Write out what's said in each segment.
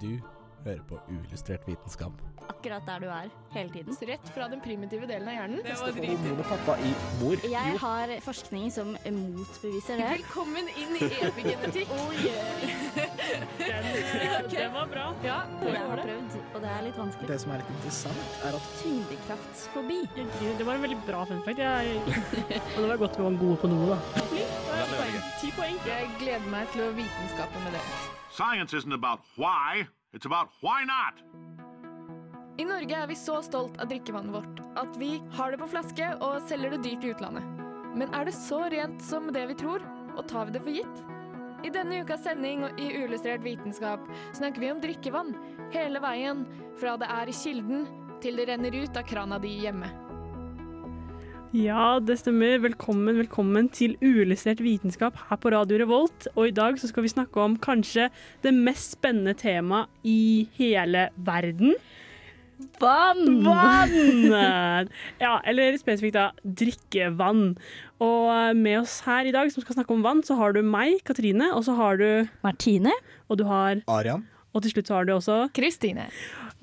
Du hører på uillustrert vitenskap. akkurat der du er hele tiden. Rett fra den primitive delen av hjernen. Det var mor. Jeg har forskning som motbeviser det. Velkommen inn i epigenetikk. Det var bra. Ja, jeg har prøvd, og det er litt vanskelig. Det som er litt interessant, er at Tyngdekraftsfobi. Det var en veldig bra fun fact. Jeg, og det var godt vi var gode på noe, da. Ti poeng. Jeg gleder meg til å vitenskape med det. Science isn't about why, it's about why not. I Norge er vi så stolt av drikkevannet vårt at vi har det på flaske og selger det dyrt i utlandet. Men er det så rent som det vi tror, og tar vi det for gitt? I denne ukas sending i Uillustrert vitenskap snakker vi om drikkevann. Hele veien fra det er i kilden til det renner ut av krana di hjemme. Ja, det stemmer. Velkommen, velkommen til Uillustrert vitenskap her på Radio Revolt. Og i dag så skal vi snakke om kanskje det mest spennende temaet i hele verden. Vann! Vann! Ja, eller spesifikt da drikkevann. Og med oss her i dag som skal snakke om vann, så har du meg, Katrine, og så har du Martine? Og du har Arian. Og til slutt så har du også Kristine.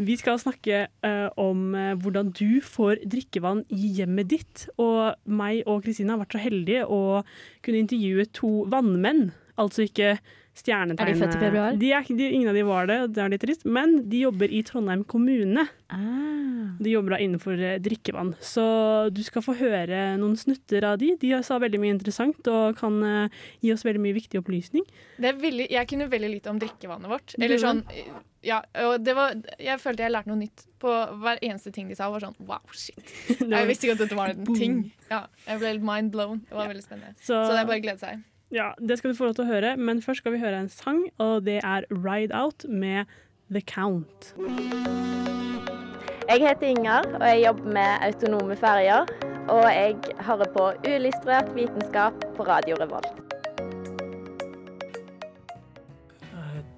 Vi skal snakke uh, om eh, hvordan du får drikkevann i hjemmet ditt. Og meg og Kristine har vært så heldige å kunne intervjue to vannmenn. Altså ikke stjernetegn... Er de født i februar? De er, de, ingen av de var det, det er litt trist. Men de jobber i Trondheim kommune. Ah. De jobber da innenfor eh, drikkevann. Så du skal få høre noen snutter av de. De sa veldig mye interessant og kan eh, gi oss veldig mye viktig opplysning. Det er veldig, jeg kunne veldig lite om drikkevannet vårt. Eller sånn, ja, og det var, jeg følte jeg lærte noe nytt på hver eneste ting de sa. var sånn, wow, shit. Jeg visste ikke at dette var en ting. Ja, jeg ble helt mind blown. Det var veldig spennende. Så, Så det er bare å glede seg. Ja, det skal du få lov til å høre, men først skal vi høre en sang, og det er Ride Out med The Count. Jeg heter Inger, og jeg jobber med autonome ferger. Og jeg hører på uillustrert vitenskap på Radio Revolt.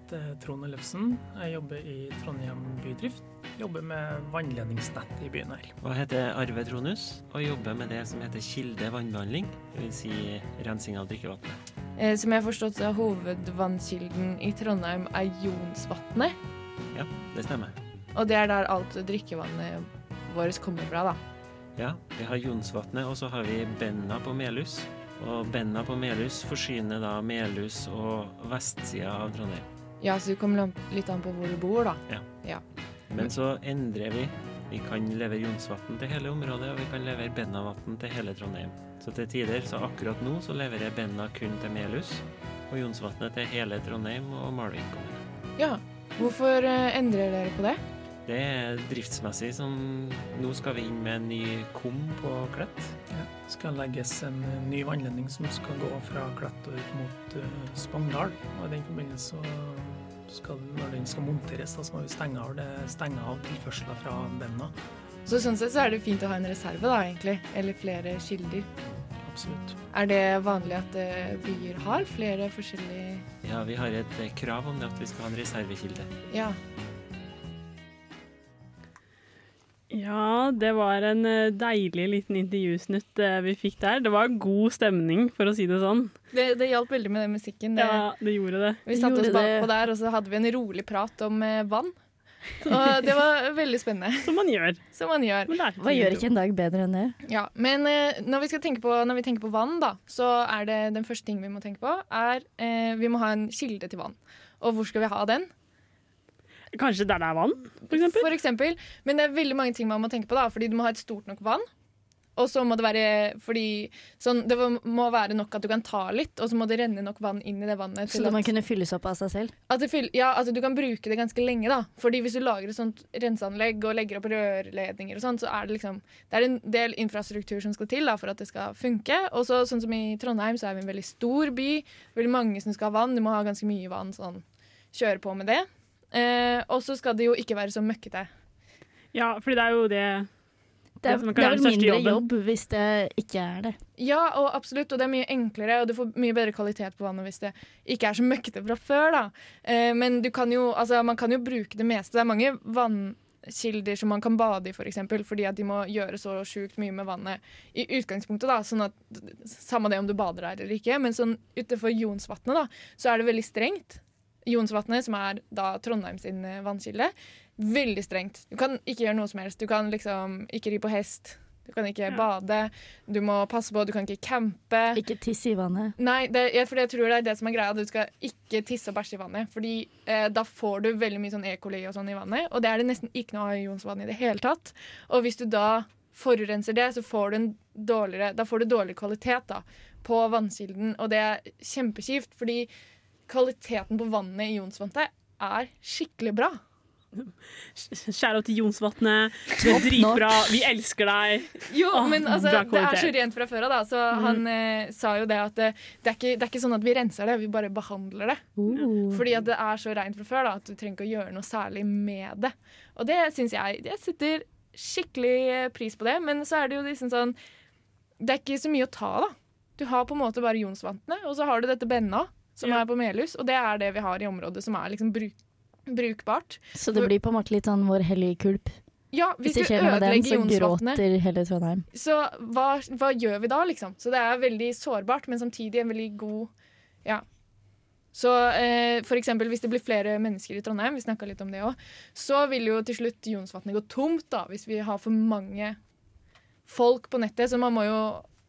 Heter Trond Ellefsen. Jeg jobber i Trondheim bydrift. Jobber med vannledningsnett i byen her. Og jeg heter Arve Tronus og jobber med det som heter kilde vannbehandling. Dvs. Si rensing av drikkevannet. Eh, som jeg har forstått, så er hovedvannkilden i Trondheim er Jonsvatnet. Ja, det stemmer. Og det er der alt drikkevannet vårt kommer fra, da. Ja, vi har Jonsvatnet, og så har vi Benna på Melhus. Og Benna på Melhus forsyner da Melhus og vestsida av Trondheim. Ja, så det kommer litt an på hvor du bor, da. Ja. Men så endrer vi. Vi kan levere Jonsvatn til hele området, og vi kan levere Bennavatn til hele Trondheim. Så til tider, så akkurat nå, så leverer Benna kun til Melhus, og Jonsvatnet til hele Trondheim og Malvik kommune. Ja. Hvorfor eh, endrer dere på det? Det er driftsmessig som Nå skal vi inn med en ny kum på Klett. Ja. skal legges en ny vannledning som skal gå fra Klett og ut mot uh, Spangdal. Og i den forbindelse så skal, når den skal monteres, da, så må vi stenge av, det, stenge av tilførsler fra Benna. Så sånn sett så er det fint å ha en reserve, da, egentlig. Eller flere kilder. Absolutt. Er det vanlig at eh, byer har flere forskjellige Ja, vi har et eh, krav om det at vi skal ha en reservekilde. Ja. Ja, det var en eh, deilig liten intervjusnutt eh, vi fikk der. Det var god stemning, for å si det sånn. Det, det hjalp veldig med den musikken. Det, Ja, det gjorde det. Vi satte oss bakpå der, og så hadde vi en rolig prat om eh, vann. Og det var veldig spennende, Som man gjør. som man gjør. Men Hva gjør ikke en dag bedre enn det? Ja, Men når, vi skal tenke på, når vi tenker på vann, da, så er det den første tingen vi må tenke på, er eh, vi må ha en kilde til vann. Og hvor skal vi ha den? Kanskje der det er vann, for eksempel? For eksempel. Men det er veldig mange ting man må tenke på, da, fordi du må ha et stort nok vann. Og så må det være fordi sånn, Det må være nok at du kan ta litt, og så må det renne nok vann inn i det vannet. Så det at- man kunne fylles opp av seg selv? At, det fyll, ja, at du kan bruke det ganske lenge. da Fordi Hvis du lager et sånt renseanlegg og legger opp rørledninger, og sånn, så er det liksom Det er en del infrastruktur som skal til da for at det skal funke. Og så sånn som i Trondheim, så er vi en veldig stor by. Veldig mange som skal ha vann. Du må ha ganske mye vann. sånn Kjøre på med det. Eh, og så skal det jo ikke være så møkkete. Ja, for det er jo det Det er, Det som det er vel mindre jobben. jobb hvis det ikke er det. Ja, og absolutt, og det er mye enklere, og du får mye bedre kvalitet på vannet hvis det ikke er så møkkete fra før. da. Eh, men du kan jo, altså, man kan jo bruke det meste. Det er mange vannkilder som man kan bade i, for eksempel, fordi at de må gjøre så sjukt mye med vannet i utgangspunktet. da, sånn at Samme det om du bader der eller ikke, men sånn utenfor Jonsvatnet da, så er det veldig strengt. Jonsvatnet, som er da Trondheim sin eh, vannkilde, veldig strengt. Du kan ikke gjøre noe som helst. Du kan liksom ikke ri på hest. Du kan ikke bade. Du må passe på, du kan ikke campe. Ikke tisse i vannet. Nei, det, jeg, for jeg tror det er det som er greia. Du skal ikke tisse og bæsje i vannet. Fordi eh, da får du veldig mye sånn E. coli og sånn i vannet. Og det er det nesten ikke noe av i Jonsvann i det hele tatt. Og hvis du da forurenser det, så får du en dårligere Da får du dårlig kvalitet da, på vannkilden. Og det er kjempekjipt, fordi kvaliteten på vannet i Jonsvannet er skikkelig bra. Kjære til Jonsvatnet. Du er dritbra. Vi elsker deg. Jo, Åh, men altså, det er så rent fra før av, da. Så han eh, sa jo det at det, det, er ikke, det er ikke sånn at vi renser det, vi bare behandler det. Uh. Fordi at det er så rent fra før da, at du trenger ikke å gjøre noe særlig med det. Og det syns jeg Jeg setter skikkelig eh, pris på det, men så er det jo liksom sånn Det er ikke så mye å ta, da. Du har på en måte bare Jonsvatnet, og så har du dette Benna, som Ja. er på Melhus, og det er det vi har i området som er liksom bruk brukbart. Så det blir på en måte litt sånn vår hellige kulp. Ja, hvis, Hvis det skjer noe med den, så gråter hele Trondheim. Så hva, hva gjør vi da, liksom? Så det er veldig sårbart, men samtidig en veldig god Ja. Så eh, eksempel hvis det blir flere mennesker i Trondheim, vi snakka litt om det òg, så vil jo til slutt Jonsvatnet gå tomt, da, hvis vi har for mange folk på nettet. Så man må jo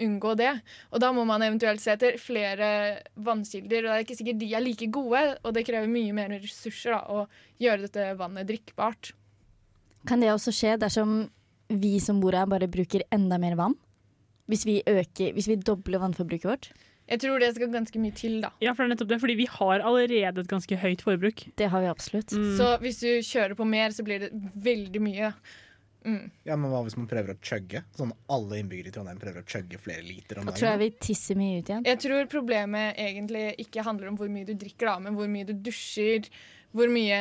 unngå det. Og da må man eventuelt se etter flere vannkilder, og det er ikke sikkert de er like gode, og det krever mye mer ressurser da, å gjøre dette vannet drikkbart. Kan det også skje dersom vi som bor her, bare bruker enda mer vann? Hvis vi, øker, hvis vi dobler vannforbruket vårt? Jeg tror det skal ganske mye til, da. Ja, for det er nettopp det, fordi vi har allerede et ganske høyt forbruk. Det har vi absolutt. Mm. Så hvis du kjører på mer, så blir det veldig mye. Mm. Ja, Men hva hvis man prøver å chugge? Sånn alle innbyggere i Trondheim prøver å chugge flere liter om Da tror jeg vi tisser mye ut igjen. Jeg tror problemet egentlig ikke handler om hvor mye du drikker, da, men hvor mye du dusjer. Hvor mye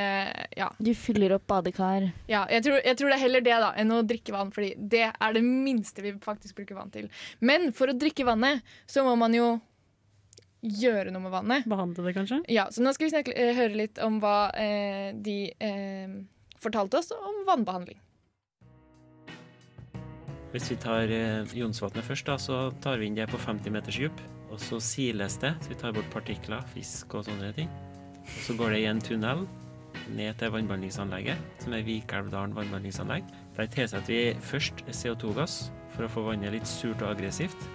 Ja. Du fyller opp badekar. ja jeg, tror, jeg tror det er heller det da, enn å drikke vann, fordi det er det minste vi faktisk bruker vann til. Men for å drikke vannet, så må man jo gjøre noe med vannet. Behandle det, kanskje? Ja, Så nå skal vi snakke, eh, høre litt om hva eh, de eh, fortalte oss om vannbehandling. Hvis vi tar eh, Jonsvatnet først, da, så tar vi inn det på 50 meters dyp. Og så siles det, så vi tar bort partikler, fisk og sånne ting. Og så går det i en tunnel ned til vannbehandlingsanlegget, som er Vikelvdalen vannbehandlingsanlegg. Der tilsetter vi først CO2-gass for å få vannet litt surt og aggressivt.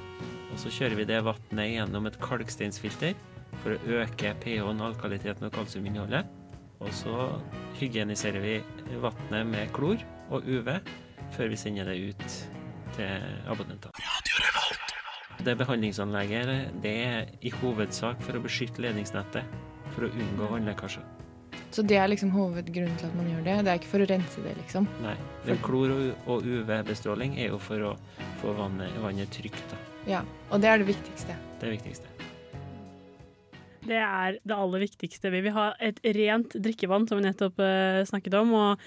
Og så kjører vi det vannet gjennom et kalksteinsfilter for å øke pH-en, alkaliteten og kalsiuminnholdet. Og så hygieniserer vi vannet med klor og UV før vi sender det ut til abonnenter. Det behandlingsanlegget det er i hovedsak for å beskytte ledningsnettet, for å unngå vannlekkasjer. Så det er liksom hovedgrunnen til at man gjør det? Det er ikke for å rense det, liksom? Nei, men klor og- UV-bestråling er jo for å få vannet, vannet trygt. Da. Ja, Og det er det viktigste. Det er det viktigste. Det er det aller viktigste. Vi vil ha et rent drikkevann, som vi nettopp eh, snakket om. Og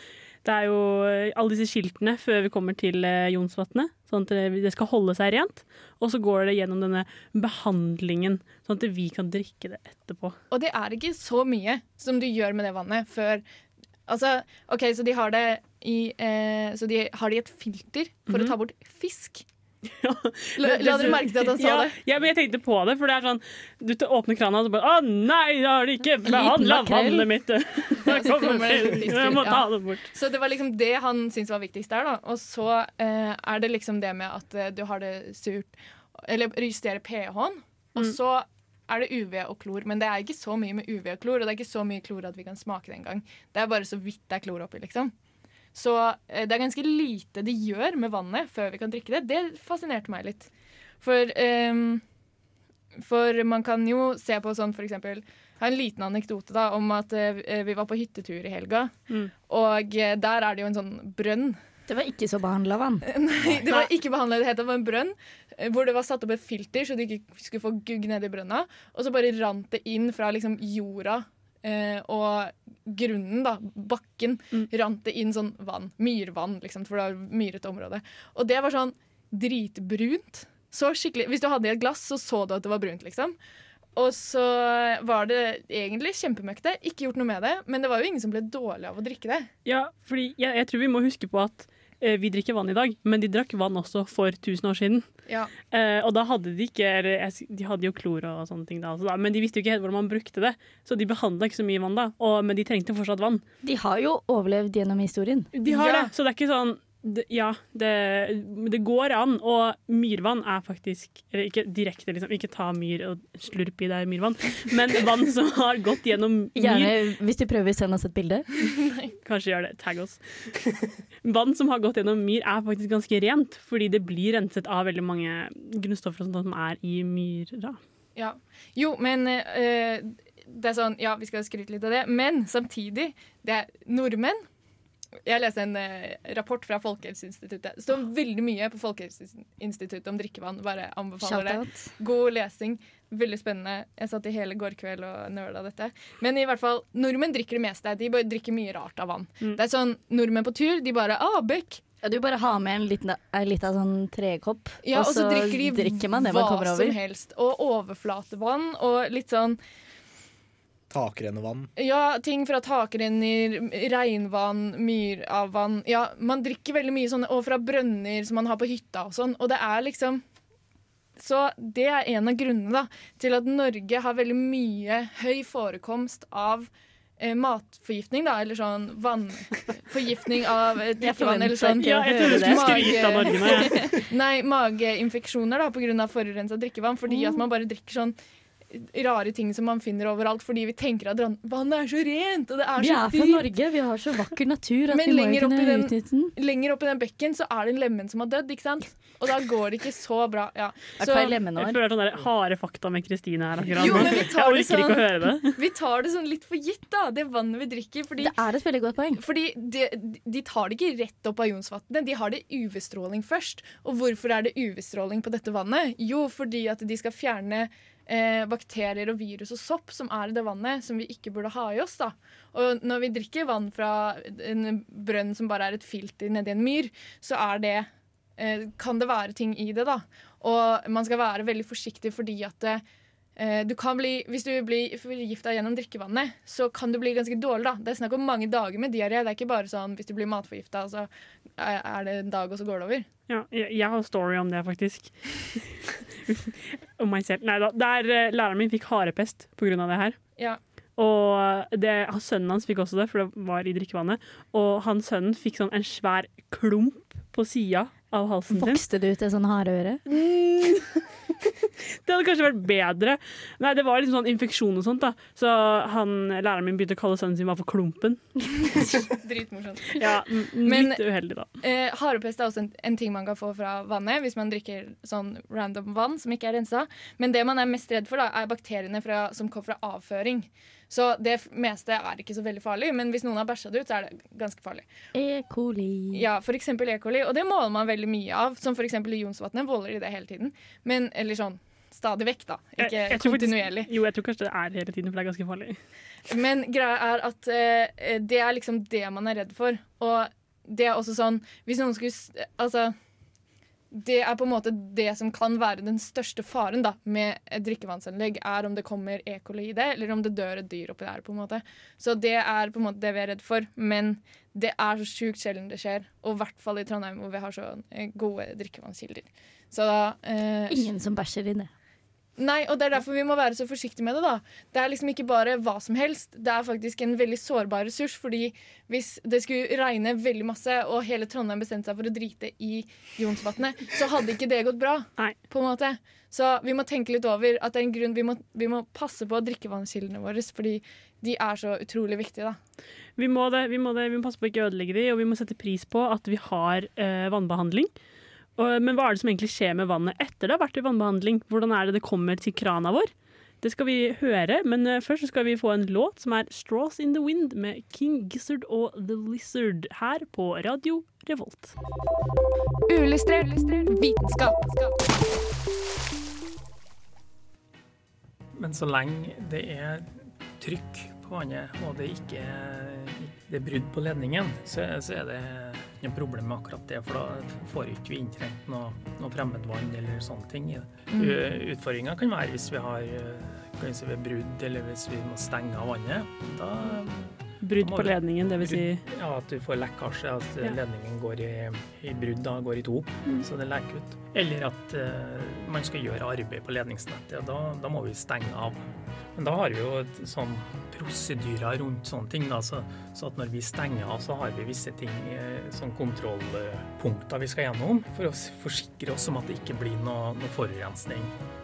det er jo eh, alle disse skiltene før vi kommer til uh, Jonsvatnet, sånn at det, skal holde seg rent. Og så går det gjennom denne behandlingen, sånn at vi kan drikke det etterpå. Og det er ikke så mye som du gjør med det vannet før Altså, OK, så de har det i eh, Så de har det i et filter for å ta bort fisk. La, la dere merke til at han sa ja, det? Ja, men jeg tenkte på det, for det er sånn Du åpner krana og så bare Å nei, da har de ikke behandla vannet mitt! så det Jeg må ta det bort. Så det var liksom det han syntes var viktigst der, da. Og så eh, er det liksom det med at eh, du har det surt Eller justerer pH-en. Og Mm. så er det UV og klor, men det er ikke så mye med UV og klor, og det er ikke så mye klor at vi kan smake det engang. Det er bare så vidt det er klor oppi, liksom. Så eh, det er ganske lite de gjør med vannet før vi kan drikke det. Det fascinerte meg litt. For, ehm, for man kan jo se på sånn for eksempel har en liten anekdote da om at eh, vi var på hyttetur i helga. Mm. Og eh, der er det jo en sånn brønn. Det var ikke så behandla vann. Nei, det var ikke behandla i det hele tatt. Det var en brønn hvor det var satt opp et filter så du ikke skulle få gugg ned i brønna. Og så bare rant det inn fra liksom jorda eh, og grunnen, da, bakken, Mm. rant det inn sånn vann. Myrvann, liksom, for det var myrete område. Og det var sånn dritbrunt. Så skikkelig, Hvis du hadde i et glass, så så du at det var brunt, liksom. Og så var det egentlig kjempemøkkete. Ikke gjort noe med det, men det var jo ingen som ble dårlig av å drikke det. Ja, fordi jeg, jeg tror vi må huske på at vi drikker vann i dag, men de drakk vann også for 1000 år siden. Ja. Eh, og da hadde de ikke eller, De hadde jo klor og sånne ting, da, altså, da, men de visste jo ikke helt hvordan man brukte det. Så de behandla ikke så mye vann da, og, men de trengte fortsatt vann. De har jo overlevd gjennom historien. De har Ja. det, så det er ikke sånn det, ja, det, det går an. Og myrvann er faktisk Eller ikke direkte, liksom. Ikke ta myr og slurp i deg myrvann. Men vann som har gått gjennom myr Gjerne hvis du prøver å sende oss et bilde. Kanskje gjør det. Tagg oss. Vann som har gått gjennom myr, er faktisk ganske rent, fordi det blir renset av veldig mange grunnstoffer og sånt som er i myra. Ja. Jo, men øh, det er sånn, ja, vi skal skryte litt av det, men samtidig, det er nordmenn. Jeg leste en eh, rapport fra Folkehelseinstituttet. Det står veldig mye på Folkehelseinstituttet om drikkevann. Bare anbefaler det. God lesing. Veldig spennende. Jeg satt i hele går kveld og nøla dette. Men i hvert fall, nordmenn drikker det meste. De bare drikker mye rart av vann. Mm. Det er sånn, Nordmenn på tur, de bare ah, bekk. Ja, du bare har med en liten, en liten sånn trekopp, Ja, og så drikker, de man det man kommer hva som helst. Og overflatevann og litt sånn Takrennevann. Ja, ting fra takrenner, regnvann, myravvann. Ja, man drikker veldig mye sånne, og fra brønner som man har på hytta og sånn. Og det er liksom Så det er en av grunnene da, til at Norge har veldig mye høy forekomst av eh, matforgiftning, da, eller sånn vannforgiftning av eh, drikkevann, eller sånn. Ja, jeg trodde du skulle skryte av Norge nå. jeg. Nei, mageinfeksjoner da, pga. forurensa drikkevann. Fordi at man bare drikker sånn rare ting som man finner overalt. Fordi vi tenker at vannet er så rent, og det er Vi så er fra. Norge, vi har så vakker natur at Men vi må lenger jo kunne den- utnytte den. Lenger opp i den bekken så er det en lemen som har dødd, ikke sant? Og da går det ikke så bra. Ja. Så Jeg føler er sånn der harde fakta med Kristine her akkurat Jo, nå. men vi tar Jeg det sånn, ikke å sånn. høre det. vi tar det sånn litt for gitt, da, det vannet vi drikker. Fordi, Det er et veldig godt poeng. fordi de, de tar det ikke rett opp av Jonsvatnet, de har det UV-stråling først. Og hvorfor er det UV-stråling på dette vannet? Jo, fordi at de skal fjerne eh, bakterier og virus og sopp som er i det vannet, som vi ikke burde ha i oss. da. Og når vi drikker vann fra en brønn som bare er et filter nedi en myr, så er det eh, kan det være ting i det, da. Og man skal være veldig forsiktig fordi at eh, du kan bli, Hvis du blir forgifta gjennom drikkevannet, så kan du bli ganske dårlig. da. Det er snakk om mange dager med diaré. Det er ikke bare sånn hvis du blir matforgifta, så er det en dag, og så går det over. Ja, jeg, jeg har story om det, faktisk. om meg selv. Nei da. Der eh, læreren min fikk harepest av det her. Ja. Og det, sønnen hans fikk også det, for det var i drikkevannet. Og han sønnen fikk sånn en svær klump på sida av halsen din. Vokste du ut et sånn hareøre? Det hadde kanskje vært bedre. Nei, det var liksom sånn infeksjon og sånt, da. Så han, læreren min begynte å kalle sønnen sin bare for Klumpen. Dritmorsomt. Ja, litt uheldig, da. Eh, harepest er også en, en ting man kan få fra vannet hvis man drikker sånn random vann som ikke er rensa. Men det man er mest redd for, da, er bakteriene fra, som kommer fra avføring. Så det meste er ikke så veldig farlig, men hvis noen har bæsja det ut, så er det ganske farlig. E. coli. Ja, f.eks. E. coli, og det måler man veldig mye av. Som f.eks. i Jonsvatnet måler de det hele tiden. Men, eller sånn stadig vekk, da. Ikke jeg faktisk- kontinuerlig. Jo, jeg tror kanskje det er hele tiden, for det er ganske farlig. Men greia er at eh, det er liksom det man er redd for. Og det er også sånn Hvis noen skulle Altså det er på en måte det som kan være den største faren da, med et drikkevannsanlegg, er om det kommer E. coli i det, eller om det dør et dyr oppi der. på en måte. Så det er på en måte det vi er redd for. Men det er så sjukt sjelden det skjer. Og i hvert fall i Trondheim, hvor vi har så eh, gode drikkevannskilder. Så da eh, Ingen som bæsjer i det. Nei, og det er derfor vi må være så forsiktige med det. da. Det er liksom ikke bare hva som helst. Det er faktisk en veldig sårbar ressurs. fordi hvis det skulle regne veldig masse, og hele Trondheim bestemte seg for å drite i Jonsvatnet, så hadde ikke det gått bra. Nei. på en måte. Så vi må tenke litt over at det er en grunn vi må, vi må passe på drikkevannskildene våre, fordi de er så utrolig viktige. da. Vi må det, vi må det, vi må passe på å ikke ødelegge de, og vi må sette pris på at vi har eh, vannbehandling. Men hva er det som egentlig skjer med vannet etter det har vært i vannbehandling? Hvordan er det det kommer til krana vår? Det skal vi høre, men eh, først skal vi få en låt som er 'Straws in the Wind' med King Gizzard og The Lizard her på Radio Revolt. Vitenskap. Men så lenge det er trykk vannet, og det ikke det er brudd på ledningen, så, så er det ikke noe problem med akkurat det. For da får ikke vi inntrengt noe, noe fremmedvann eller sånne ting. Mm. Utfordringa kan være hvis vi har kan vi si, brudd, eller hvis vi må stenge av vannet. Da Brudd på ledningen, det vil si Ja, at du får lekkasje, at Ja. ledningen går i, i brudd, da går i to, så det leker ut. Eller at uh, man skal gjøre arbeid på ledningsnettet, og da, da må vi stenge av. Men da har vi jo et sånn prosedyrer rundt sånne ting, da, så, så at når vi stenger av, så har vi visse ting, eh, sånn kontrollpunkter vi skal gjennom, for å forsikre oss om at det ikke blir noe, noe forurensning.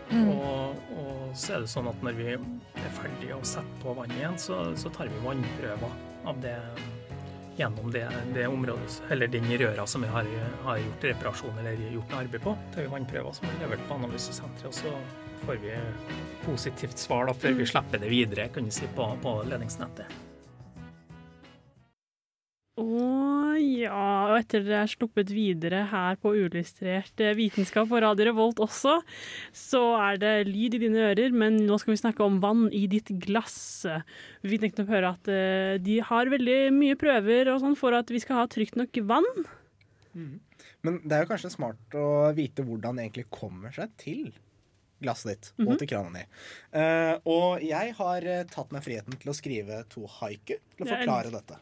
Og, og så er det sånn at når vi er ferdige å sette på vannet igjen, så, så tar vi vannprøver av det gjennom det, det området, eller den røra som vi har, har gjort reparasjon eller gjort noe arbeid på. tar vi vannprøver som er levert på analysesenteret, og så får vi positivt svar da, før vi slipper det videre kan vi si, på, på ledningsnettet. Å ja, og etter det er sluppet videre her på Uillustrert eh, vitenskap og Radio Revolt også, så er det lyd i dine ører, men nå skal vi snakke om vann i ditt glass. Vi tenkte å høre at eh, de har veldig mye prøver og sånn for at vi skal ha trygt nok vann. Men det er jo kanskje smart å vite hvordan det egentlig kommer seg til glasset ditt Mhm. og til krana di. Uh, og jeg har tatt meg friheten til å skrive to haiku til å forklare dette.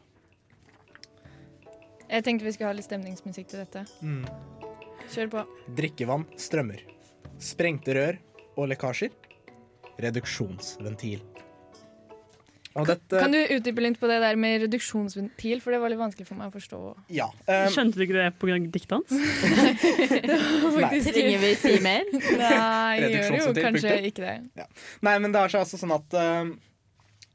Jeg tenkte vi skulle ha litt stemningsmusikk til dette. Mm. Kjør på. Drikkevann strømmer. Sprengte rør og lekkasjer. Reduksjonsventil. Og dette Kan du utdype litt på det der med reduksjonsventil, for det var litt vanskelig for meg å forstå. Ja. um, Skjønte du ikke det pga. diktet hans? Faktisk. Trenger vi si mer? Nei, gjør jo kanskje punktum. ikke det. Nei, men det er så altså sånn at eh,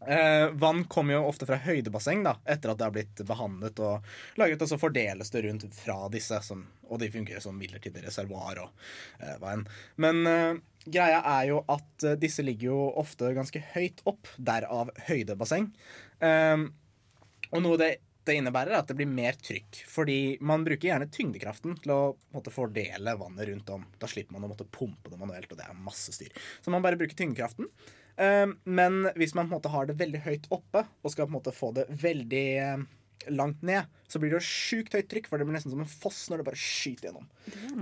eh, vann kommer jo ofte fra høydebasseng da, etter at det har blitt behandlet og lagret, og så fordeles det rundt fra disse, som, og de fungerer som midlertidig reservoar og eh, hva enn. Men eh, greia er jo at eh, disse ligger jo ofte ganske høyt opp, derav høydebasseng. Um, og noe det, det innebærer, er at det blir mer trykk. Fordi man bruker gjerne tyngdekraften til å måtte, fordele vannet rundt om. Da slipper man å måtte pumpe det manuelt, og det er masse styr. Så man bare bruker tyngdekraften. Um, men hvis man på en måte har det veldig høyt oppe, og skal på en måte få det veldig eh, langt ned, så blir det jo sjukt høyt trykk, for det blir nesten som en foss når det bare skyter gjennom.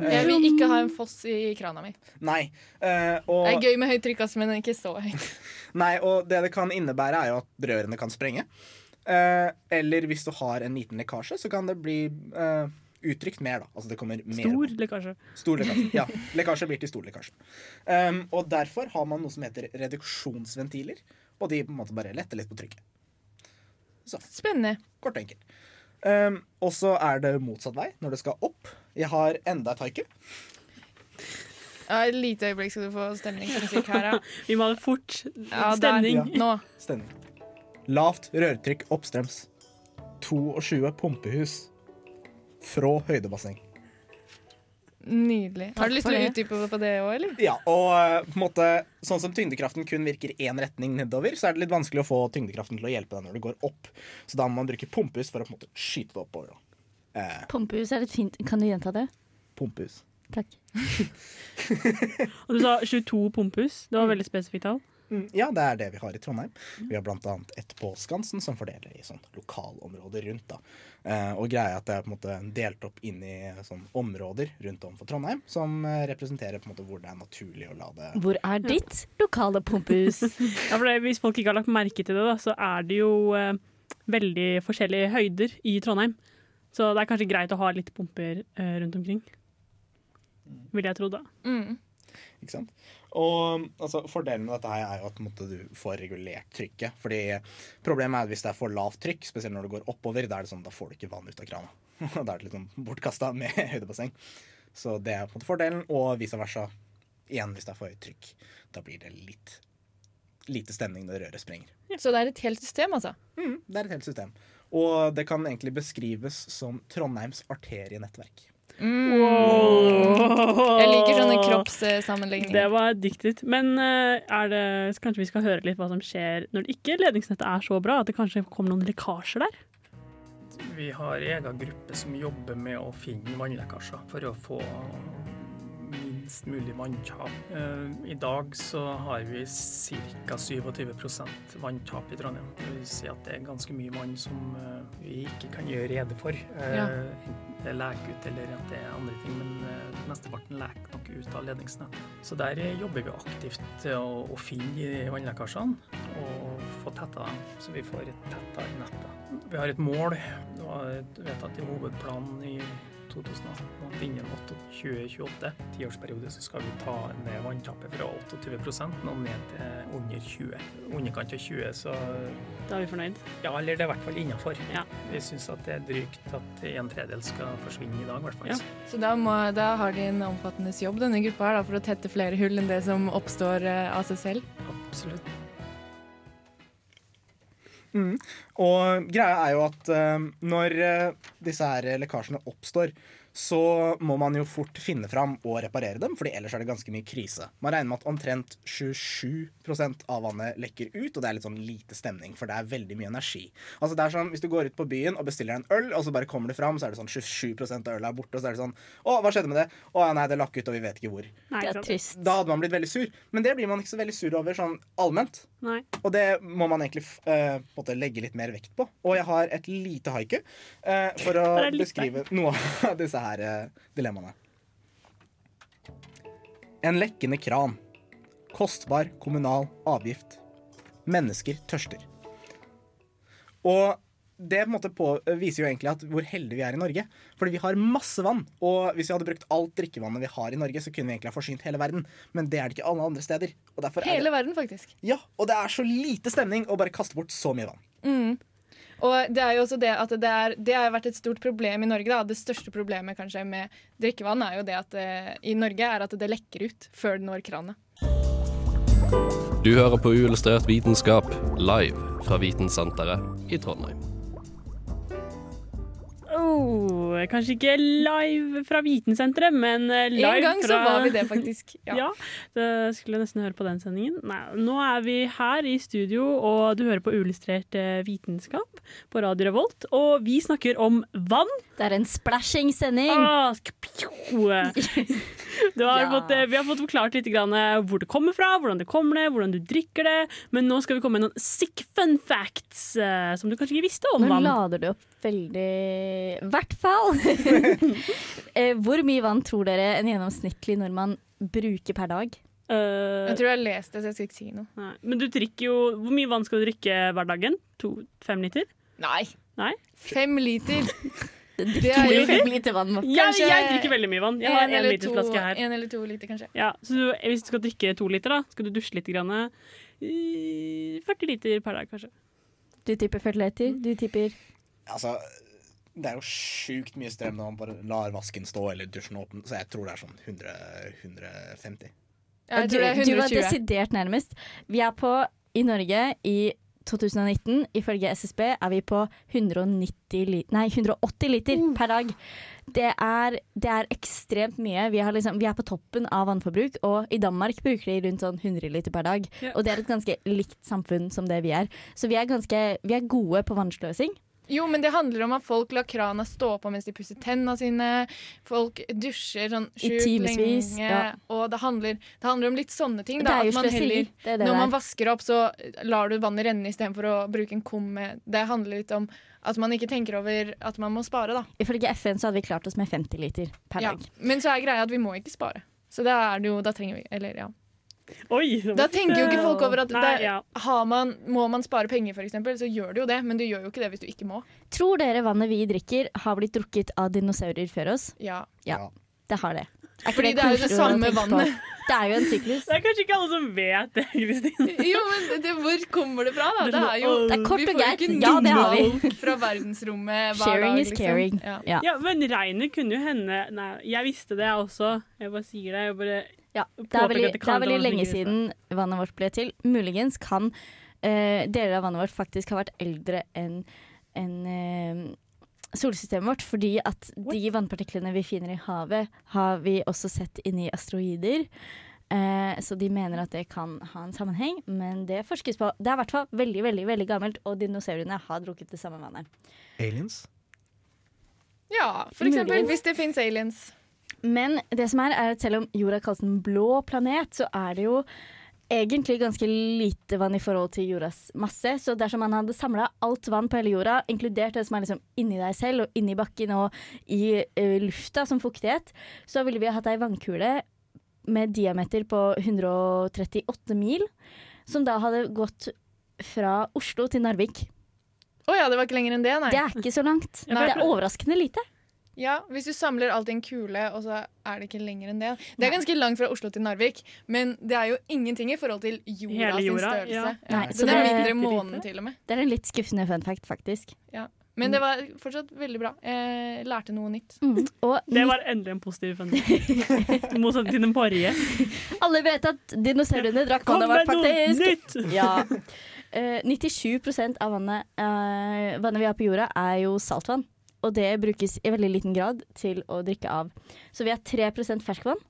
Jeg vil ikke ha en foss i krana mi. Nei. eh, og, Det er gøy med høyt trykk, ass, men ikke så høyt. Nei, og det det kan innebære, er jo at rørene kan sprenge. Eh, eller hvis du har en liten lekkasje, så kan det bli uttrykt mer, da. Altså det kommer mer Stor lekkasje. Stor lekkasje. Ja. Lekkasje blir til stor lekkasje. Um, og derfor har man noe som heter reduksjonsventiler, og de på en måte bare letter litt på trykket. Så, Spennende. kort og enkelt. Um, og så er det motsatt vei når det skal opp. Jeg har enda et haiku. Ja, Et lite øyeblikk skal du få stemningsmusikk her, ja. Vi må ha det fort. ja Stemning. Ja. Nå. Stemning. Lavt rørtrykk oppstrøms. 22 pumpehus. Fra høydebasseng. Nydelig. Har du lyst til å det. utdype på det òg, eller? Ja, og eh, på en måte Sånn som tyngdekraften kun virker én retning nedover, så er det litt vanskelig å få tyngdekraften til å hjelpe deg når du går opp. Så da må man bruke pumpehus for å på en måte skyte det oppover. Eh, Pumpehus er litt fint. Kan du gjenta det? pumpehus. Takk. Og du sa 22 pumpehus. Det var veldig spesifikt tall. Mm, Ja, det er det vi har i Trondheim. Vi har blant annet et på Skansen som fordeler i sånn lokalområder rundt. da. Eh, og greia er at det er på en måte delt opp inn i sånn områder rundt om for Trondheim, som eh, representerer på en måte hvor det er naturlig å la det Hvor er ditt lokale pumpehus? Ja, for det, hvis folk ikke har lagt merke til det, da, så er det jo eh, veldig forskjellige høyder i Trondheim. Så det er kanskje greit å ha litt pumper eh, rundt omkring. Ville jeg trodd, da. Mm. Ikke sant? Og altså, Fordelen med dette her er jo at måte, du får regulert trykket. Fordi Problemet er at hvis det er for lavt trykk, spesielt når det går oppover, da er det sånn, da får du ikke vann ut av krana. da er det litt sånn bortkasta med høydebasseng. Så det er på en måte fordelen, og vice versa. Igjen, hvis det er for høyt trykk, da blir det litt lite stemning når røret sprenger. Så det er et helt system, altså? Mm, det er et helt system. Og det kan egentlig beskrives som Trondheims arterienettverk. Mm. Wow. Jeg liker sånne kroppssammenligninger. Det var diktet. Men eh, er det, kanskje vi skal høre litt hva som skjer når det ikke ledningsnettet er så bra? At det kanskje kommer noen lekkasjer der? Vi har egen gruppe som jobber med å finne vannlekkasjer for å få minst mulig vanntap. Eh, I dag så har vi ca. 27% vanntap i Trondheim. Det vil si at det er ganske mye vann som eh, vi ikke kan gjøre rede for. Eh, Ja. Enten det er lek ut eller at det er andre ting, men mesteparten leker nok ut av ledningsnettet. Så der jobber vi aktivt til å, å finne vannlekkasjene og få tetta dem, så vi får et tettere nettet. Vi har et mål. Det var vedtatt i hovedplanen i 2018 at innen 2028, tiårsperiode, så skal vi ta ned vanntappet fra 28 og ned til under 20. Underkant av 20, så Da er vi fornøyd. ja, eller det er i hvert fall innafor. Ja. Vi syns at det er drygt at en tredjedel skal forsvinne i dag, i hvert fall. Ja. Så da, må, da har de en omfattende jobb, denne gruppa her, da, for å tette flere hull enn det som oppstår eh, av seg selv. Absolutt. Og greia er jo at eh, når eh, disse her lekkasjene oppstår, så må man jo fort finne fram og reparere dem, Fordi ellers er det ganske mye krise. Man regner med at omtrent 27% av vannet lekker ut, og det er litt sånn lite stemning, for det er veldig mye energi. Altså det er sånn, Hvis du går ut på byen og bestiller en øl, og så bare kommer det fram, så er det sånn 27 av ølet er borte, og så er det sånn Å, hva skjedde med det? Å ja, nei, det lakk ut, og vi vet ikke hvor. Nei, Det er trist. Da hadde man blitt veldig sur. Men det blir man ikke så veldig sur over sånn allment. Nei. Og det må man egentlig uh, legge litt mer vekt på. Og jeg har et lite haiku uh, for å beskrive noe av disse her eh, dilemmaene. En lekkende kran. Kostbar kommunal avgift. Mennesker tørster. Og det på en måte på, viser jo egentlig at hvor heldige vi er i Norge. Fordi vi har masse vann. Og hvis vi hadde brukt alt drikkevannet vi har i Norge, så kunne vi egentlig ha forsynt hele verden. Men det er det ikke alle andre steder. Er det Hele verden, faktisk. ja, og det er så lite stemning å bare kaste bort så mye vann. Mm. Og det er jo også det at det, er, det har vært et stort problem i Norge. Da. Det største problemet kanskje med drikkevann er jo det at det, i Norge er at det lekker ut før det når kranet. Du hører på Uillustrert vitenskap live fra Vitensenteret i Trondheim. Oh, kanskje ikke live fra Vitensenteret, men live fra En gang så var vi det, faktisk. Ja. Ja, det skulle jeg nesten høre på den sendingen. Nei, nå er vi her i studio, og du hører på Uillustrert eh, vitenskap på Radio Revolt. Og vi snakker om vann. Det er en splashing-sending. Ah. Du har Ja. fått, eh, vi har fått forklart litt grann eh, hvor det kommer fra, hvordan det kommer det, hvordan du drikker det. Men nå skal vi komme med noen sick fun facts eh, som du kanskje ikke visste om vann. Nå lader du opp veldig I hvert fall. Eh, Hvor mye vann tror dere en gjennomsnittlig nordmann bruker per dag? Uh, Jeg tror jeg har lest det, så jeg skal ikke si noe. nei. Men du drikker jo Hvor mye vann skal du drikke hver dagen? To, fem liter? Nei. Nei? Fem liter. Det er jo fem liter vann. Ja, Jeg, drikker veldig mye vann. Jeg har En en eller liters to- flaske her. En eller to liter, kanskje. Ja, så du, hvis du skal drikke to liter, da, skal du dusje litt. Grann, eh, 40 liter per dag, kanskje. Du tipper 40 liter. Du tipper Altså, det er jo sjukt mye strøm når man bare lar vasken stå eller dusjen åpen, så jeg tror det er sånn 100, 150. Jeg du, tror det er du var desidert nærmest. Vi er på, i Norge i 2019, ifølge SSB, er vi på 190 li nei, 180 liter mm. per dag. Det er, det er ekstremt mye. Vi, har liksom, vi er på toppen av vannforbruk, og i Danmark bruker de rundt sånn 100 liter per dag. Ja. Og det er et ganske likt samfunn som det vi er. Så vi er, ganske, vi er gode på vannsløsing. Jo, men det handler om at folk lar krana stå på mens de pusser tennene sine. Folk dusjer sånn sjukt lenge. ja. Og det handler, det handler om litt sånne ting. Det Da, at man heller, Det det når man er. vasker opp, så lar du vannet renne istedenfor å bruke en kum Det handler litt om at man ikke tenker over at man må spare, da. Ifølge FN så hadde vi klart oss med 50 liter per Ja. dag. Men så er greia at vi må ikke spare. Så da er det jo Da trenger vi Eller, ja. Oi! Da tenker jo ikke folk over at Nei, der, ja. har man, må man spare penger, eksempel, så gjør du jo det. Men du gjør jo ikke det hvis du ikke må. Tror dere vannet vi drikker har blitt drukket av dinosaurer før oss? Ja. Ja, det har det. Er Fordi det er jo det samme vannet. Det er jo en syklus. Det er kanskje ikke alle som vet det, Kristine. Jo, men det, hvor kommer det fra, da? Det Det er jo Det er kort og greit. Ja, det har vi. fra verdensrommet hver Sharing dag, is liksom. caring. Ja. Ja. Ja, men regnet kunne jo hende Nei, jeg visste det, jeg også. Jeg bare sier det. Jeg bare Ja, det er veldig, det det er veldig lenge siden vannet vårt ble til. Muligens kan uh, deler av vannet vårt faktisk ha vært eldre enn en, uh, solsystemet vårt, fordi at de vannpartiklene vi finner i havet, har vi også sett inni asteroider. Eh, så de mener at det kan ha en sammenheng, men det forskes på. Det er i hvert fall veldig veldig, veldig gammelt, og dinosaurene har drukket det samme vannet. Aliens? ja, for eksempel Muligens. hvis det fins aliens. Men det som er, er at selv om jorda kalles en blå planet, så er det jo egentlig ganske lite vann i forhold til jordas masse. Så dersom man hadde samla alt vann på hele jorda, inkludert det som er liksom inni deg selv og inni bakken og i uh, lufta som fuktighet, så ville vi hatt ei vannkule med diameter på 138 mil, som da hadde gått fra Oslo til Narvik. Å ja, det var ikke lenger enn det, nei. Det er ikke så langt. Nei. Det er overraskende lite. Ja, Hvis du samler alt i en kule, og så er det ikke lenger enn det. Det er ganske langt fra Oslo til Narvik, men det er jo ingenting i forhold til jorda, Hele jorda, sin størrelse. ja. Ja. Nei, så, så det er mindre månen, til og med. Det er en litt skuffende fun fact, faktisk. Ja. Men det var fortsatt veldig bra. Jeg lærte noe nytt. Mm. Og Det var endelig en positiv fun fact. Motsatt til den forrige. alle vet at dinosaurene drakk Kom vannet vårt, med noe nytt! Ja. Uh, 97 av vannet, uh, vannet vi har på jorda, er jo saltvann. Og det brukes i veldig liten grad til å drikke av. Så vi har 3% ferskvann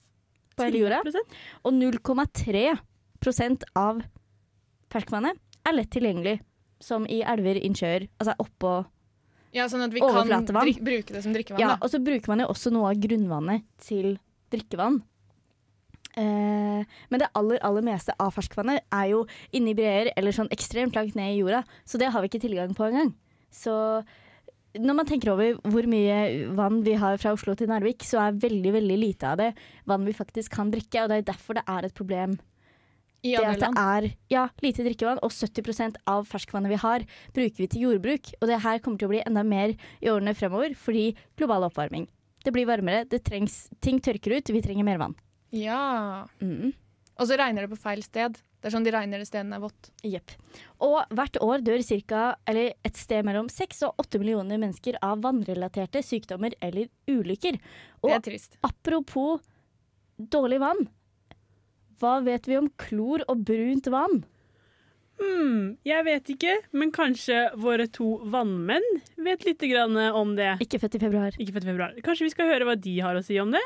på hele jorda. Og 0,3% av ferskvannet er lett tilgjengelig. Som i elver, innsjøer, altså oppå Ja, Sånn at vi kan bruke det som drikkevann. Ja, da. og så bruker man jo også noe av grunnvannet til drikkevann. Eh, men det aller, aller meste av ferskvannet er jo inni breer eller sånn ekstremt langt ned i jorda, så det har vi ikke tilgang på engang. Så når man tenker over hvor mye vann vi har fra Oslo til Narvik, så er veldig veldig lite av det vann vi faktisk kan drikke, og det er derfor det er et problem. I Det at det er ja, lite drikkevann, og 70% av ferskvannet vi har, bruker vi til jordbruk. Og det her kommer til å bli enda mer i årene fremover, fordi global oppvarming. Det blir varmere, det trengs, ting tørker ut, vi trenger mer vann. Ja. Mm. Og så regner det på feil sted. Det er sånn de regner det stedet er vått. Jepp. Og hvert år dør cirka, eller et sted mellom 6 og 8 millioner mennesker av vannrelaterte sykdommer eller ulykker. Det er trist. apropos dårlig vann, hva vet vi om klor og brunt vann? Hmm, jeg vet ikke, men kanskje våre to vannmenn vet litt grann om det. Ikke født i februar. Ikke født i februar. Kanskje vi skal høre hva de har å si om det?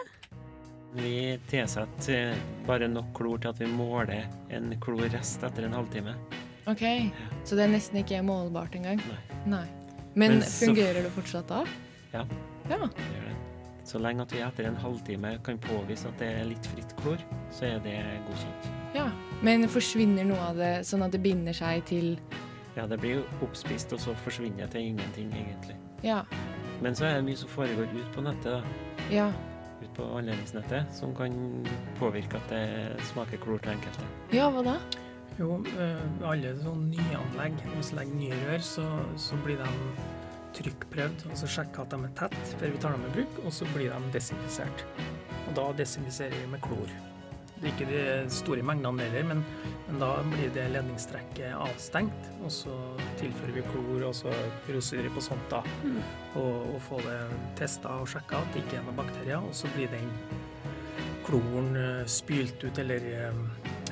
Vi tilsetter eh, bare nok klor til at vi måler en klorrest etter en halvtime. Ok, Så det er nesten ikke målbart engang? Nei. Nei. Men, Men så- fungerer det fortsatt da? Ja. Ja. Det gjør det. Så lenge at vi etter en halvtime kan påvise at det er litt fritt klor, så er det godkjent. ja. Men forsvinner noe av det sånn at det binder seg til Ja, det blir jo oppspist, og så forsvinner det til ingenting, egentlig. Ja. Men så er det mye som foregår ut på nettet, da. Ja. På anledningsnettet, som kan påvirke at det smaker klor til enkelte. Ja, hva da? Jo, eh, alle sånne nyanlegg, hvis vi legger nye rør, så, så blir de trykkprøvd, og så sjekker at de er tett før vi tar dem i bruk, og så blir de desinfisert. Og da desinfiserer vi med klor. Det er ikke de store mengdene heller, men, men da blir det ledningstrekket avstengt, og så tilfører vi klor og så rosyre på sånt da, og, og får det testa og sjekka at det ikke er noen bakterier, og så blir den kloren eh, spylt ut eller eh,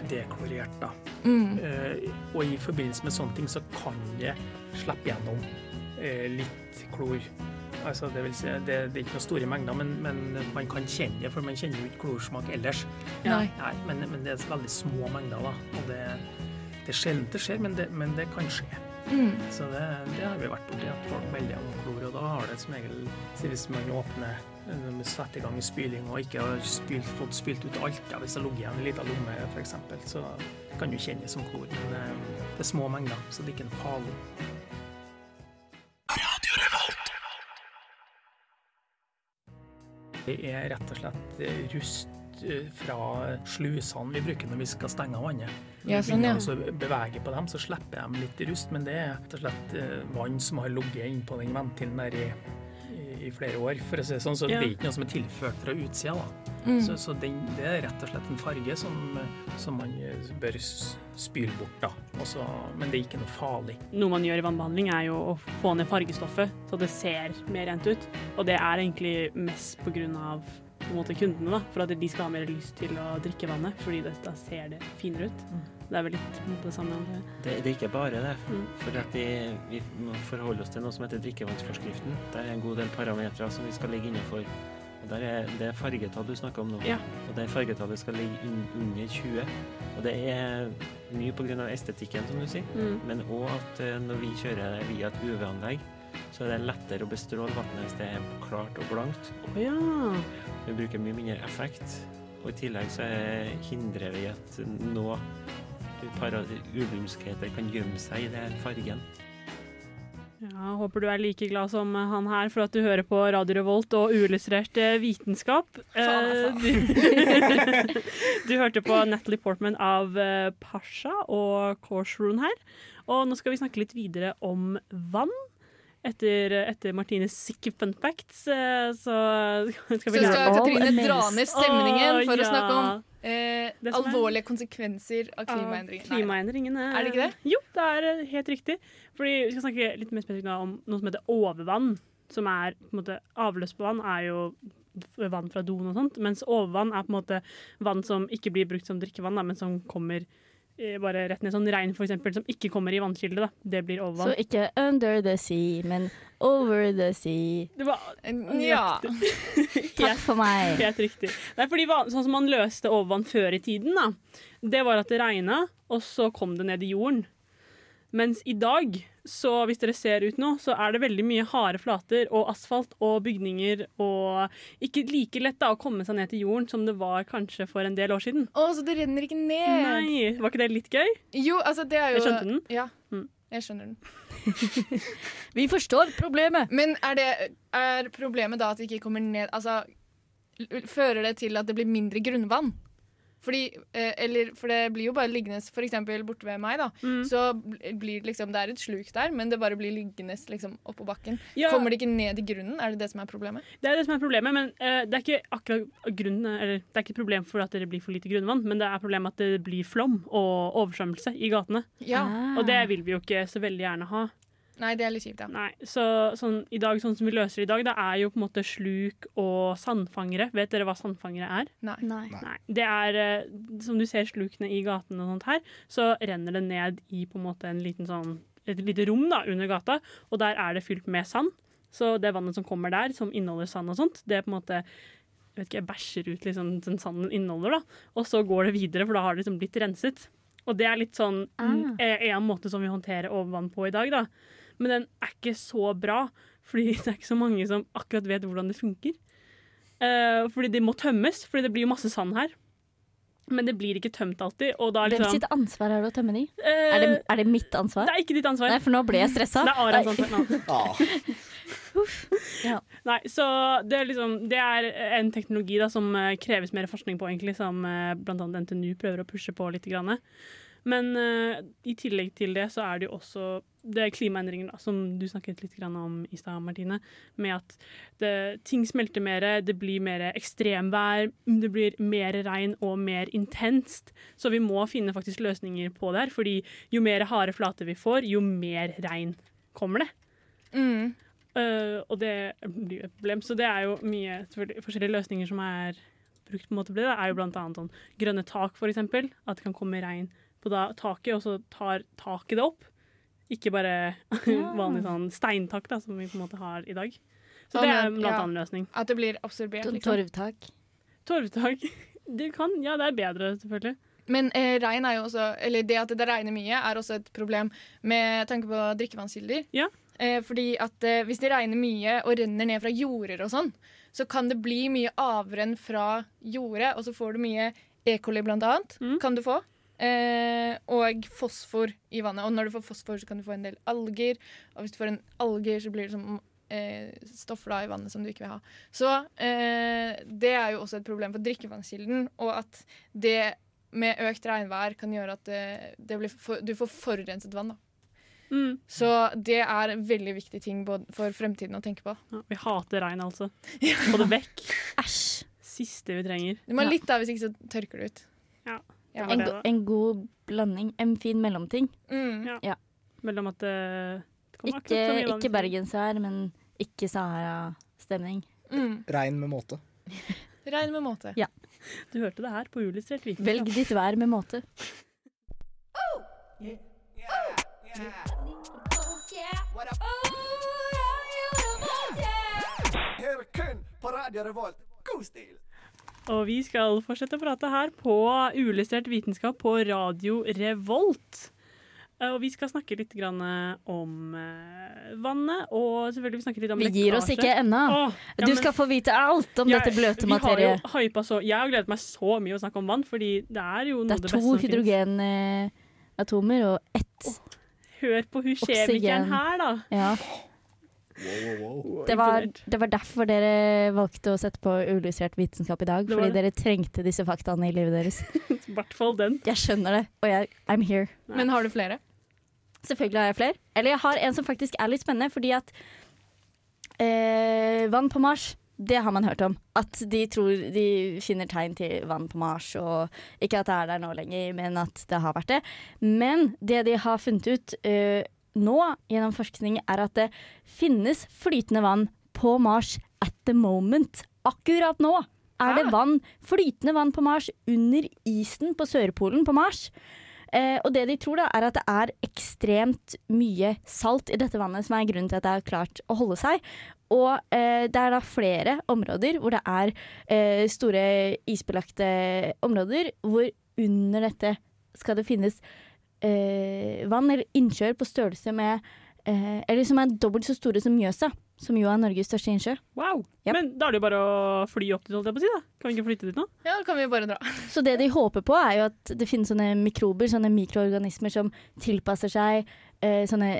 deklorert da. Mm. Eh, og i forbindelse med sånne ting så kan det slippe gjennom eh, litt klor. Altså, det, vil si, det, det er ikke noen store mengder, men, men man kan kjenne det, for man kjenner jo ikke klorsmak ellers. Nei. men, men det er veldig små mengder, da. Og det, det er sjelden det skjer, men det, men det kan skje. Mm. Så det, det har vi vært borti, at folk melder om klor, og da har det som regel Hvis man åpner setter i gang en spyling og ikke har spylt, fått spylt ut alt, ja, hvis det har ligget igjen en liten lomme f.eks., så kan du kjenne det som klor. Men det, det er små mengder, så det er ikke en farlig. Det er rett og slett eh, rust eh, fra slusene vi bruker når vi skal stenge vannet. Når Ja, vi sånn, begynner ja. å bevege på dem, så slipper de litt rust, men det er rett og slett eh, vann som har ligget innpå den ventilen der i, i, flere år, for å si det sånn. Så Ja. det er ikke noe som er tilført fra utsida. da. Mm. Så, så den, det er rett og slett en farge som, som man eh, bør spyle bort, da. Også, men det er ikke noe farlig. Noe man gjør i vannbehandling, er jo å få ned fargestoffet, så det ser mer rent ut. Og det er egentlig mest på grunn av på måte kundene, da, for at de skal ha mer lyst til å drikke vannet, fordi det, da ser det finere ut. Det er vel litt det samme. Det, det er ikke bare det. Mm. For at vi, vi må forholde oss til noe som heter drikkevannsforskriften. Der er en god del parametere som vi skal ligge innenfor. Og der er, det fargetall du snakker om nå. Ja. Og det fargetallet skal ligge under 20. Og det er mye pga. estetikken, som du sier. Mm. Men òg at eh, når vi kjører via et UV-anlegg, så er det lettere å bestråle vannet hvis det er klart og blankt. Ja. Vi bruker mye mindre effekt. Og i tillegg så er, hindrer vi at nå ulymskheter kan gjemme seg i den fargen. Ja, håper du er like glad som han her for at du hører på Radio Revolt og uillustrert eh, vitenskap. Faen, Eh, du, du hørte på Natalie Portman av eh, Pasha og Korsrun her. Og nå skal vi snakke litt videre om vann. Etter, etter Martines sick fun facts, så skal Så skal Katrine dra ned stemningen for å snakke om eh, alvorlige er- konsekvenser av klimaendringene. Klimaendringene. Er det ikke det? Jo, det er eh, helt riktig. Fordi Vi skal snakke litt mer spesifikt om noe som heter overvann. Som er på en måte Avløpsvann er jo vann fra doen og sånt, mens overvann er på en måte vann som ikke blir brukt som drikkevann, da, men som kommer eh, bare rett ned. Sånn regn, for eksempel, som ikke kommer i vannkilde. da. Det blir overvann. Så ikke under the sea, men over the sea. Det var Ja. Takk for meg. Helt riktig. Det er fordi Sånn som man løste overvann før i tiden, da, det var at det regna, og så kom det ned i jorden. Mens i dag, så hvis dere ser ut nå, så er det veldig mye harde flater og asfalt og bygninger og ikke like lett da å komme seg ned til jorden som det var kanskje for en del år siden. Å, så det renner ikke ned! Nei, Var ikke det litt gøy? Jo, altså det er jo Jeg skjønte den. Ja, Mm. jeg skjønner den. Vi forstår problemet. Men er, det, er problemet da at det ikke kommer ned Altså, fører det til at det blir mindre grunnvann? Fordi, eh, eller, for det blir jo bare liggende eksempel borte ved meg, da. Mm. Så blir det liksom Det er et sluk der, men det bare blir liggende liksom, oppå bakken. Ja. Kommer det ikke ned i grunnen? Er det det som er problemet? Det er det som er problemet, men uh, det er ikke akkurat grunnen Eller det er ikke et problem for at det blir for lite grunnvann, men det er problemet at det blir flom og oversvømmelse i gatene. Ja. Ah. Og det vil vi jo ikke så veldig gjerne ha. Nei, det er litt kjipt, ja. Nei, så sånn, i dag, sånn som vi løser det i dag, det er jo på en måte sluk og sandfangere. Vet dere hva sandfangere er? Nei. Nei. Nei. Det er, eh, som du ser slukene i gatene og sånt her, så renner det ned i på en måte en liten sånn, et lite rom da, under gata, og der er det fylt med sand. Så det vannet som kommer der, som inneholder sand og sånt, det er på en måte jeg vet ikke, jeg bæsjer ut liksom den sanden inneholder, da. Og så går det videre, for da har det liksom blitt renset. Og det er litt sånn Ah. en måte som vi håndterer overvann på i dag, da. Men den er ikke så bra, fordi det er ikke så mange som akkurat vet hvordan det funker. Uh, fordi det må tømmes, fordi det blir jo masse sand her. Men det blir ikke tømt alltid. Og da Hvem liksom sitt ansvar er det å tømme de? Uh, Er det, er det mitt ansvar? det er ikke ditt ansvar. Nei, for nå ble jeg stressa. Det er Arans ansvar. Nå. Ah, Ja. Nei, så det er, liksom, det er en teknologi da, som eh, kreves mer forskning på, egentlig, som uh, annet NTNU prøver å pushe på litt. Grann. Men uh, i tillegg til det så er det jo også det er klimaendringer, da, som du snakket litt grann om i stad, Martine. Med at det, ting smelter mer, det blir mer ekstremvær, det blir mer regn og mer intenst. Så vi må finne faktisk løsninger på det her, fordi jo mer harde flater vi får, jo mer regn kommer det. Mm. Uh, og det blir jo et problem. Så det er jo mye forskjellige løsninger som er brukt på en måte på det. Det er jo blant annet sånn grønne tak, for eksempel. At det kan komme regn på da, taket, og så tar taket det opp. Ikke bare vanlig sånn steintak da, som vi på en måte har i dag. Så sånn, det er blant ja. annet løsning. At det blir absorbert, liksom. Torvtak. Torvtak. Det kan, ja, det er bedre, selvfølgelig. Men eh, regn er jo også Eller det at det regner mye, er også et problem med tanke på drikkevannskilder. Ja. Eh, fordi at eh, hvis det regner mye og renner ned fra jorder og sånn, så kan det bli mye avrenn fra jordet, og så får du mye E. coli blant annet. Mm. Kan du få. Eh, og fosfor i vannet. Og når du får fosfor, så kan du få en del alger. Og hvis du får en alger, så blir det som eh, stoffer da i vannet som du ikke vil ha. Så eh, det er jo også et problem for drikkevannskilden, og at det med økt regnvær kan gjøre at det, det blir for, du får forurenset vann. da. Mm. Så det er en veldig viktig ting både for fremtiden å tenke på. Ja, vi hater regn, altså. Få det vekk. Æsj. Siste vi trenger. Du må ha litt da, hvis ikke så tørker det ut. Ja. Ja. En, go en god blanding. En fin mellomting. Mm. Ja. Mellom at det, det kommer Ikke, akkurat så mye ikke bergensvær, men ikke Sahara-stemning. Mm. regn med måte. Regn med måte. Du hørte det her på Uillustrert vitenskap. Velg ditt vær med måte. Hør kun på Radio Revolt. God stil! Og vi skal fortsette å prate her på Uillustrert vitenskap på Radio Revolt. Eh, Og vi skal snakke litt grann eh, om eh, vannet, og selvfølgelig vi snakker litt om lekkasje. Vi gir oss ikke ennå. Ja, Du skal få vite alt om jeg, dette bløte Vi materiet. har jo hypa så Jeg har gledet meg så mye å snakke om vann, fordi det er jo noe Det av er det to beste som finnes. hydrogenatomer og ett hør på hun kjemikeren her, da. Ja. Det var, det var derfor dere valgte å sette på uillustrert vitenskap i dag. Fordi dere trengte disse faktaene i livet deres. I hvert fall den. Jeg skjønner det, og jeg, I'm here. Men har du flere? Selvfølgelig har jeg flere. Eller jeg har en som faktisk er litt spennende, fordi at eh, vann på Mars, det har man hørt om. At de tror de finner tegn til vann på Mars, og ikke at det er der nå lenger, men at det har vært det. Men det de har funnet ut eh, nå gjennom forskning, er at det finnes flytende vann på Mars at the moment. Akkurat nå er det vann, flytende vann på Mars under isen på Sørpolen på Mars. Eh, og det de tror, da, er at det er ekstremt mye salt i dette vannet som er grunnen til at det har klart å holde seg. Og eh, det er da flere områder hvor det er eh, store isbelagte områder, hvor under dette skal det finnes eh, vann eller innsjøer på størrelse med eh, Eller som er dobbelt så store som Mjøsa, som jo er Norges største innsjø. Wow. Men da er det jo bare å fly opp dit, holdt jeg på å si. da. Kan vi ikke flytte dit nå? Ja, da kan vi bare dra. Så det de håper på, er jo at det finnes sånne mikrober, sånne mikroorganismer som tilpasser seg eh, sånne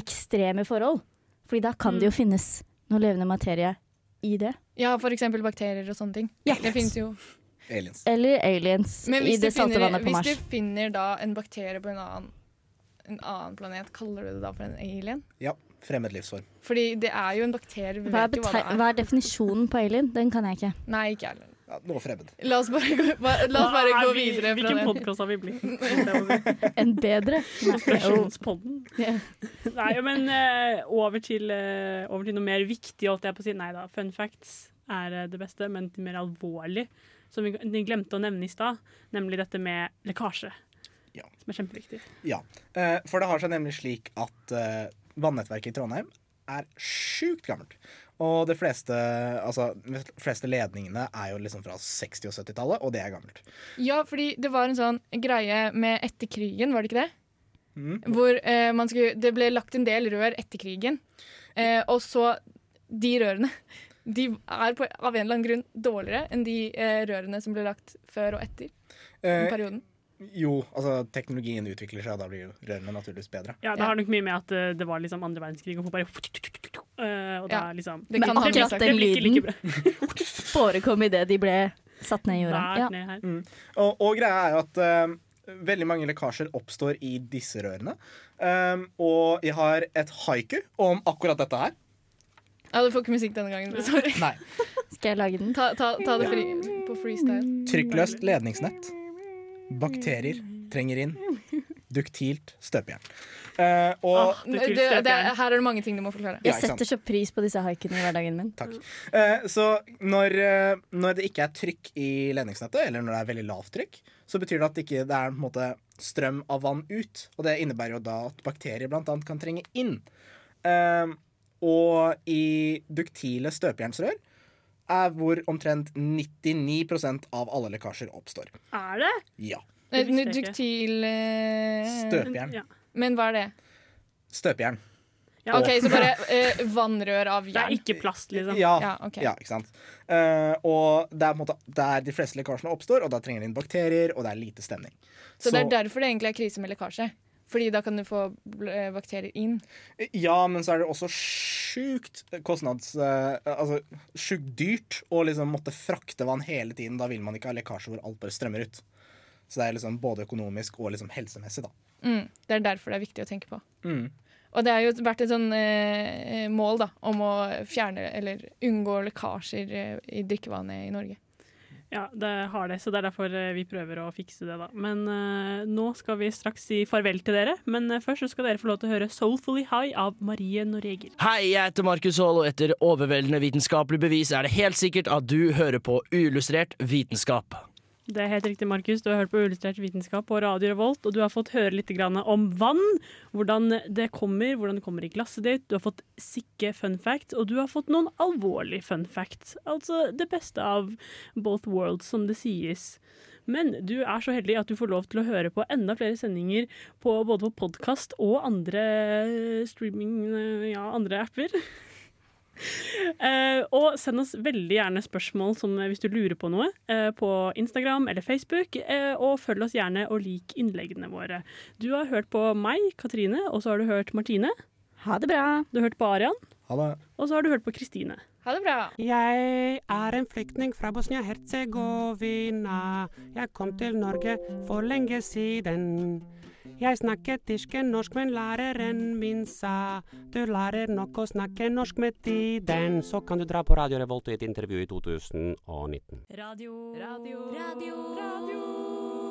ekstreme forhold. Fordi da kan det jo finnes noe levende materie i det. Ja, for eksempel bakterier og sånne ting. Yes. Det finnes jo. Aliens. Eller aliens Men i det salte finner, vannet på hvis du finner da en bakterie på en annen, en annen planet, kaller du det da for en alien? Ja. Fremmed livsform. Fordi det er jo en bakterie. Vi Hva er, vet jo hva det er. hva er definisjonen på alien? Den kan jeg ikke. Nei, ikke jeg. Ja, noe fremmed. La oss bare gå, bare, la oss bare gå vi- videre fra Hvilken podkast har vi blitt? En bedre? Konspirasjonspodden. Nei, men uh, over, til, uh, over til noe mer viktig, holdt jeg på å si. Nei da, fun facts er uh, det beste, men til mer alvorlig, som vi glemte å nevne i stad, nemlig dette med lekkasje. Ja. Som er kjempeviktig. Ja, eh, for det har seg nemlig slik at eh, vannnettverket i Trondheim er sjukt gammelt. Og de fleste, altså, de fleste ledningene er jo liksom fra 60- og 70-tallet, og det er gammelt. Ja, fordi det var en sånn greie med etter krigen, var det ikke det? Mm. Hvor eh, man skulle, det ble lagt en del rør etter krigen. Eh, og så De rørene de er på, av en eller annen grunn dårligere enn de eh, rørene som ble lagt før og etter Eh, perioden. jo, altså teknologien utvikler seg, og da blir jo rørene naturligvis bedre. Ja, det har nok mye med at uh, det var liksom andre verdenskrig, og folk bare uh, Og da Ja, liksom det Men akkurat den Det like lyden forekom idet de ble satt ned i jorda. Ja. ned. Mm. Og, og greia er jo at uh, veldig mange lekkasjer oppstår i disse rørene. Um, og jeg har et haiku om akkurat dette her. Ja, du får ikke musikk denne gangen. Sorry. Nei. Skal jeg lage den? Ta, ta, ta det fri, på freestyle. Trykkløst ledningsnett. Bakterier trenger inn. Duktilt støpejern. Uh, og Ah, det er Det, det, her er det mange ting du må forklare. Jeg setter så pris på disse haikene i hverdagen min. Takk. Uh, så når, uh, når det ikke er trykk i ledningsnettet, eller når det er veldig lavt trykk, så betyr det at det ikke det er en måte strøm av vann ut. Og det innebærer jo da at bakterier annet kan trenge inn. Eh, og i duktile støpejernsrør er hvor omtrent 99% av alle lekkasjer oppstår. Er det? Ja. Et Det ikke. duktil eh, Støpejern. Ja. Men hva er det? Støpejern. Ja. OK, så bare eh, vannrør av jern. Det er ikke plast, liksom. Ja, Ja, okay. ja ikke sant. Uh, og det er på en måte der de fleste lekkasjene oppstår, og da trenger de inn bakterier, og det er lite stemning. Så det er derfor det egentlig er krise med lekkasje. Fordi da kan du få eh, bakterier inn. Ja, men så er det også sjukt kostnads... eh, altså sjukt dyrt å liksom måtte frakte vann hele tiden. Da vil man ikke ha lekkasje hvor alt bare strømmer ut. Så det er liksom både økonomisk og liksom helsemessig, da. Mm, det er derfor det er viktig å tenke på. Mm. Og det har jo vært et sånn eh, mål da, om å fjerne eller unngå lekkasjer eh, i drikkevannet i Norge. Ja, det har det, så det er derfor eh, vi prøver å fikse det, da. Men uh, nå skal vi straks si farvel til dere. Men eh, først så skal dere få lov til å høre 'Soulfully High' av Marie Noreger. Hei, jeg heter Markus Haall, og etter overveldende vitenskapelig bevis er det helt sikkert at du hører på uillustrert vitenskap. Det er helt riktig, Markus. Du har hørt på Uillustrert vitenskap på Radio Revolt, og du har fått høre litt om vann. Hvordan det kommer, hvordan det kommer i glasset ditt. Du har fått sikke fun facts, og du har fått noen alvorlige fun facts. Altså det beste av both worlds, som det sies. Men du er så heldig at du får lov til å høre på enda flere sendinger på både på podkast og andre streaming, ja, andre apper. Eh, og send oss veldig gjerne spørsmål som, eh, hvis du lurer på noe, uh, på Instagram eller Facebook. Uh, og følg oss gjerne og lik innleggene våre. Du har hørt på meg, Katrine, og så har du hørt Martine. Ha det bra. Du har hørt på Arian, Ha det. og så har du hørt på Kristine. Ha det bra. Jeg er en flyktning fra Bosnia-Hercegovina. Jeg kom til Norge for lenge siden. Jeg snakket ikke norsk, men læreren min sa du lærer nok å snakke norsk med tiden. Så kan du dra på Radio Revolt i et intervju i 2019. Radio. Radio. Radio. Radio.